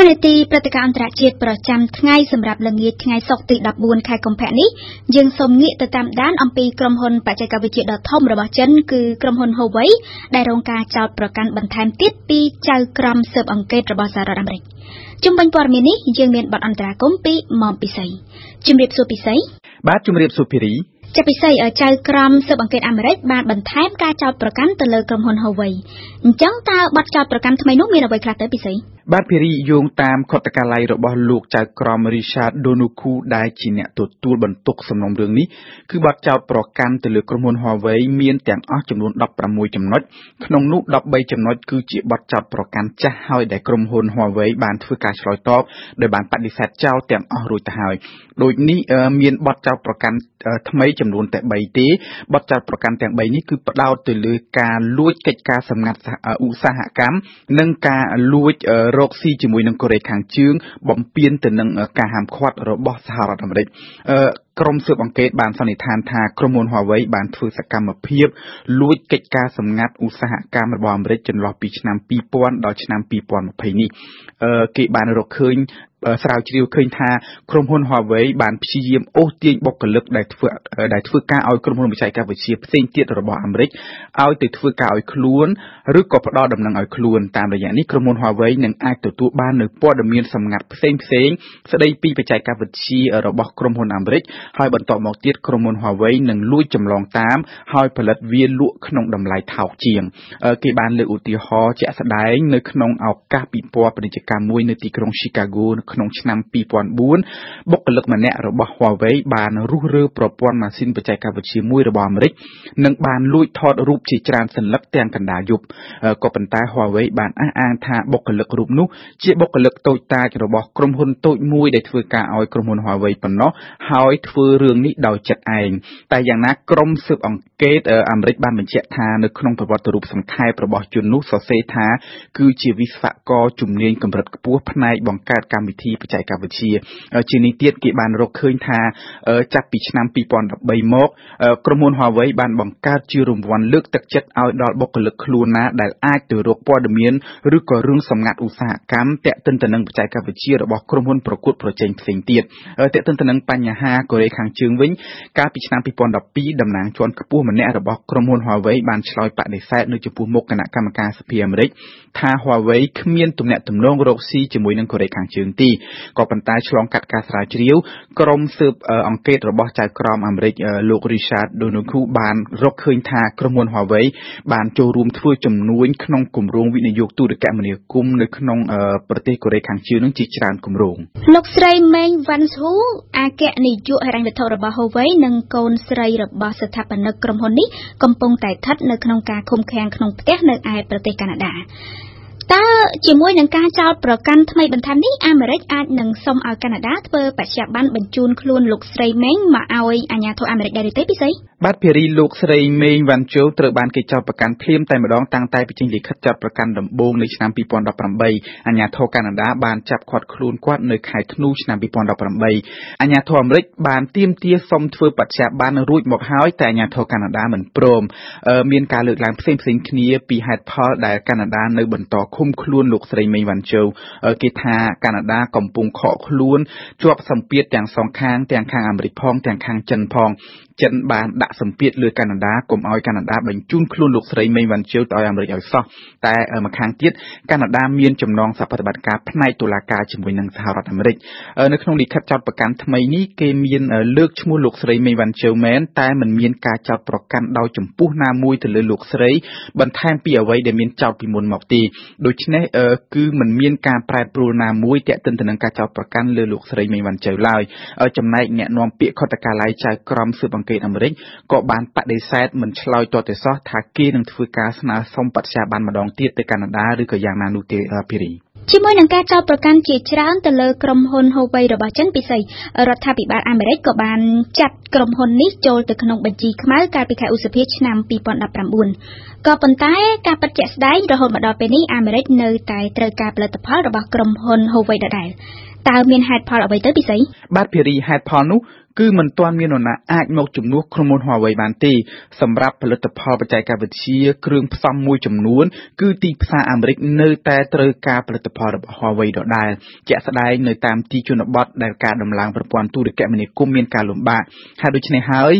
ក្នុងនីតិព្រឹត្តិការណ៍អន្តរជាតិប្រចាំថ្ងៃសម្រាប់ល្ងាចថ្ងៃសុក្រទី14ខែកុម្ភៈនេះយើងសូមងាកទៅតាមដានអំពីក្រុមហ៊ុនបច្ចេកវិទ្យាដ៏ធំរបស់ចិនគឺក្រុមហ៊ុន Huawei ដែលរងការចោទប្រកាន់បន្ថែមទៀតពីចៅក្រមស៊ើបអង្កេតរបស់សហរដ្ឋអាមេរិកជំវិញព័ត៌មាននេះយើងមានបទអន្តរាគមពីមុំពិសីជំរាបសួរពិសីបាទជំរាបសួរភីរី ជាពិសេសចៅក្រមស៊ើបអង្កេតអាមេរិកបានបន្ថែមការចោទប្រកាន់ទៅលើក្រុមហ៊ុន Huawei អញ្ចឹងតើបទចោទប្រកាន់ថ្មីនោះមានអ្វីខ្លះទៅពិសេសបាទភារីយោងតាមខុទ្ទកាល័យរបស់លោកចៅក្រម Richard Donoghue ដែលជាអ្នកទទួលបន្ទុកសំណុំរឿងនេះគឺបទចោទប្រកាន់ទៅលើក្រុមហ៊ុន Huawei មានទាំងអស់ចំនួន16ចំណុចក្នុងនោះ13ចំណុចគឺជាបទចោទប្រកាន់ចាស់ហើយដែលក្រុមហ៊ុន Huawei បានធ្វើការឆ្លើយតបដោយបានបដិសេធចោលទាំងអស់រួចទៅហើយដូចនេះមានបទចោទប្រកាន់ថ្មីចំនួនតែ3ទេបទចោទប្រកាន់ទាំង3នេះគឺផ្ដោតទៅលើការលួចកិច្ចការសម្ងាត់ឧស្សាហកម្មនិងការលួចរកស៊ីជាមួយនឹងកូរ៉េខាងជើង បំពេញទៅនឹងការហាមឃាត់របស់សហរដ្ឋអាមេរិកក្រុមស៊ើបអង្កេតបានសន្និដ្ឋានថាក្រុមហ៊ុន Huawei បានធ្វើសកម្មភាពលួចកិច្ចការសម្ងាត់ឧស្សាហកម្មរបស់អាមេរិកចន្លោះពីឆ្នាំ2000ដល់ឆ្នាំ2020នេះគេបានរកឃើញ ស្រាវជ្រាវឃើញថាក្រុមហ៊ុន Huawei បានព្យាយាមអូសទាញបុគ្គលិកដែលធ្វើដែលធ្វើការឲ្យក្រុមហ៊ុនបច្ចេកវិទ្យាផ្សេងទៀតរបស់អាមេរិកឲ្យទៅធ្វើការឲ្យខ្លួនឬក៏ផ្ដល់ដំណឹងឲ្យខ្លួនតាមរយៈនេះក្រុមហ៊ុន Huawei នឹងអាចទទួលបាននូវព័ត៌មានសម្ងាត់ផ្សេងផ្សេងស្ដីពីបច្ចេកវិទ្យារបស់ក្រុមហ៊ុនអាមេរិកហើយបន្តមកទៀតក្រុមហ៊ុន Huawei នឹងលួចចម្លងតាមហើយផលិតវាលក់ក្នុងតម្លៃថោកជាងគេបានលើកឧទាហរណ៍ជាក់ស្ដែងនៅក្នុងឱកាសពិព័រណ៍ពាណិជ្ជកម្មមួយនៅទីក្រុង Chicago ក្នុងឆ្នាំ2004បុគ្គលិកម្នាក់របស់ Huawei បានរុះរើប្រព័ន្ធម៉ាស៊ីនបច្ចេកវិទ្យាមួយរបស់អាមេរិកនិងបានលួចថតរូបជាច្រើនសន្លឹកទាំងកណ្ដាលយប់ក៏ប៉ុន្តែ Huawei បានអះអាងថាបុគ្គលិករូបនោះជាបុគ្គលិកតូចតាចរបស់ក្រុមហ៊ុនតូចមួយដែលធ្វើការឲ្យក្រុមហ៊ុន Huawei ប៉ុណ្ណោះហើយធ្វើរឿងនេះដោយចិត្តឯងតែយ៉ាងណាក្រុមស៊ើបអង្កេតអាមេរិកបានបញ្ជាក់ថានៅក្នុងប្រវត្តិរូបសង្ខេបរបស់ជននោះសរសេរថាគឺជាវិស្វករជំនាញកម្រិតខ្ពស់ផ្នែកបង្កើតកម្មវិធីបច្ចេកវិទ្យាជានេះទៀតគេបានរកឃើញថាចាប់ពីឆ្នាំ2013មកក្រុមហ៊ុន Huawei បានបង្កើតជារង្វាន់លើកទឹកចិត្តឲ្យដល់បុគ្គលិកខ្លួនណាដែលអាចទៅរកព័ត៌មានឬក៏រឿងសម្ងាត់ឧស្សាហកម្មតាក់ទិនទៅនឹងបច្ចេកវិទ្យារបស់ក្រុមហ៊ុនប្រកួតប្រជែងផ្សេងទៀតតាក់ទិនទៅនឹងបញ្ហាកូរ៉េខាងជើងវិញកាលពីឆ្នាំ2012តំណាងជាន់ខ្ពស់ម្នាក់របស់ក្រុមហ៊ុន Huawei បានឆ្លើយបដិសេធនៅចំពោះមុខគណៈកម្មការសភាអាមេរិកថា Huawei គ្មានទំនាក់ទំនងរកស៊ីជាមួយនឹងកូរ៉េខាងជើងទេក៏ប៉ុន្តែឆ្លងកាត់ការស្រាវជ្រាវក្រុមស៊ើបអង្កេតរបស់ចៅក្រមអាមេរិកលោក Richard Donoghue បានរកឃើញថាក្រុមហ៊ុន Huawei បានចូលរួមធ្វើជំនួញក្នុងគម្រោងវិនិយោគទូរគមនាគមន៍នៅក្នុងប្រទេសកូរ៉េខាងជើងនឹងជាច្រើនគម្រោងលោកស្រី Meng Wanzhou អគ្គនាយកហិរញ្ញវត្ថុរបស់ Huawei និងកូនស្រីរបស់ស្ថាបនិកក្រុមហ៊ុននេះកំពុងតែស្ថិតនៅក្នុងការឃុំឃាំងក្នុងផ្ទះនៅឯប្រទេសកាណាដា តើជាមួយនឹងការចោទប្រកាន់ថ្មីបន្ថែមនេះអាមេរិកអាចនឹងសុំឲ្យកាណាដាធ្វើបច្ចុប្បន្នបញ្ជូនខ្លួនលោកស្រីមេងមកឲ្យអាជ្ញាធរអាមេរិកដែរទេពិសេសបាទភារីលោកស្រីមេងវ៉ាន់ជូត្រូវបានគេចោទប្រកាន់ភ្លាមតែម្ដងតាំងតែពីចេញលិខិតចោទប្រកាន់ដំបូងនៅឆ្នាំ2018អាជ្ញាធរកាណាដាបានចាប់ឃាត់ខ្លួនគាត់នៅខែធ្នូឆ្នាំ2018អាជ្ញាធរអាមេរិកបានទាមទារសុំធ្វើបច្ចុប្បន្នរួចមកហើយតែអាជ្ញាធរកាណាដាមិនព្រមមានការលើកឡើងផ្សេងៗគ្នាពីហេតុផលដែលកាណាដានៅបន្តឃុំខ្លួនលោកស្រីមេងវ៉ាន់ជូគេថាកាណាដាកំពុងខកខ្លួនជាប់សម្ពាធទាំងសងខាងទាំងខាងអាមេរិកផងទាំងខាងចិនផង ចិនបានដាក់សម្ពាធលើកាណាដាកុំឲ្យកាណាដាបញ្ជូនខ្លួនលោកស្រីមេងវ៉ាន់ជូទៅឲ្យអាមេរិកឲ្យសោះតែម្ខាងទៀតកាណាដាមានចំណងសហប្រតិបត្តិការផ្នែកតុលាការជាមួយនឹងសហរដ្ឋអាមេរិកនៅក្នុងលិខិតចោទប្រកាន់ថ្មីនេះគេមានលើកឈ្មោះលោកស្រីមេងវ៉ាន់ជូមែនតែមិនមានការចោទប្រកាន់ដោយចំពោះណាមួយទៅលើលោកស្រីបន្ថែមពីអ្វីដែលមានចោទពីមុនមកទេដូច្នេះគឺមិនមានការប្រែប្រួលណាមួយទាក់ទិនទៅនឹងការចោទប្រកាន់លើលោកស្រីមេងវ៉ាន់ជូឡើយចំណែកអ្នកនាំពាក្យខុទ្ទកាល័យចៅក្រមស៊ើបអង្កេតអាមេរិកក៏បានបដិសេធមិនឆ្លើយទាល់តែសោះថាគេនឹងធ្វើការស្នើសុំបច្ចាប័នម្ដងទៀតទៅកាណាដាឬក៏យ៉ាងណានោះទេភីរីជាមួយនឹងការចោទប្រកាន់ជាច្រើនទៅលើក្រុមហ៊ុន Huawei របស់ចិនពិសេសរដ្ឋាភិបាលអាមេរិកក៏បានចាត់ក្រុមហ៊ុននេះចូលទៅក្នុងបញ្ជីខ្មៅកាលពីខែឧសភាឆ្នាំ2019ក៏ប៉ុន្តែការពិតជាក់ស្ដែងរហូតមកដល់ពេលនេះអាមេរិកនៅតែត្រូវការផលិតផលរបស់ក្រុមហ៊ុន Huawei ដដែលតើមានហេតុផលអ្វីទៅពិសេសបាទភារីហេតុផលនោះ គឺមិនទាន់មាននរណាអាចមកជំនួសក្រុមហ៊ុន Huawei បានទេសម្រាប់ផលិតផលបច្ចេកវិទ្យាគ្រឿងផ្សំមួយចំនួន គឺទីផ្សារអាមេរិកនៅតែត្រូវការផលិតផលរបស់ Huawei ដដែលជាក់ស្ដែងនៅតាមទីជនបទដែលការដំឡើងប្រព័ន្ធទូរគមនាគមន៍មានការលំបាកហើយដូច្នេះហើយ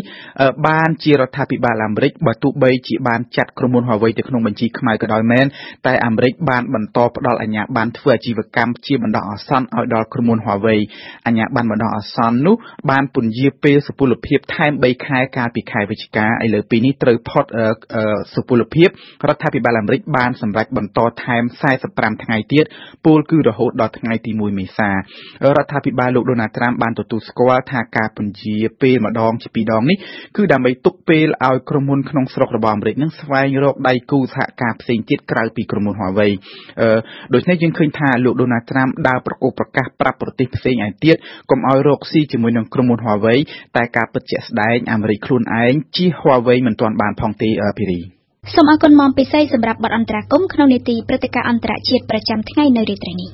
បានជារដ្ឋាភិបាលអាមេរិកបើទោះបីជាបានចាត់ក្រុមហ៊ុន Huawei ទៅក្នុងបញ្ជីខ្មៅក៏ដោយមែនតែអាមេរិកបានបន្តផ្ដល់អាជ្ញាប័ណ្ណធ្វើអាជីវកម្មជាបណ្ដោះអាសន្នឲ្យដល់ក្រុមហ៊ុន Huawei អាជ្ញាប័ណ្ណបណ្ដោះអាសន្ននោះបានពន្យាពេលសុពលភាពថែម3ខែកាលពីខែវិច្ឆិកាឥឡូវពេលនេះត្រូវផុតសុពលភាពរដ្ឋាភិបាលអាមេរិកបានសម្រេចបន្តថែម45ថ្ងៃទៀតពោលគឺរហូតដល់ថ្ងៃទី1មេសារដ្ឋាភិបាលលោកដូណាល់ត្រាំបានទទួលស្គាល់ថាការពន្យាពេលម្ដងជាពីរដងនេះគឺដើម្បីទុកពេលឲ្យក្រុមហ៊ុនក្នុងស្រុករបស់អាមេរិកនឹងស្វែងរកដៃគូសហការផ្សេងទៀតក្រៅពីក្រុមហ៊ុន Huawei ដូច្នេះយើងឃើញថាលោកដូណាល់ត្រាំដើរប្រកបប្រកាសប្រាប់ប្រទេសផ្សេងឯទៀតកុំឲ្យរកស៊ីជាមួយនឹងក្រុមហ៊ុន Huawei តែការពិតជាក់ស្ដែងអាមេរិកខ្លួនឯងជៀស Huawei មិនទាន់បានផងទេភីរីសូមអរគុណមកពិសេសសម្រាប់បទអន្តរាគមន៍ក្នុងនេតិព្រឹត្តិការណ៍អន្តរជាតិប្រចាំថ្ងៃនៅរាត្រីនេះ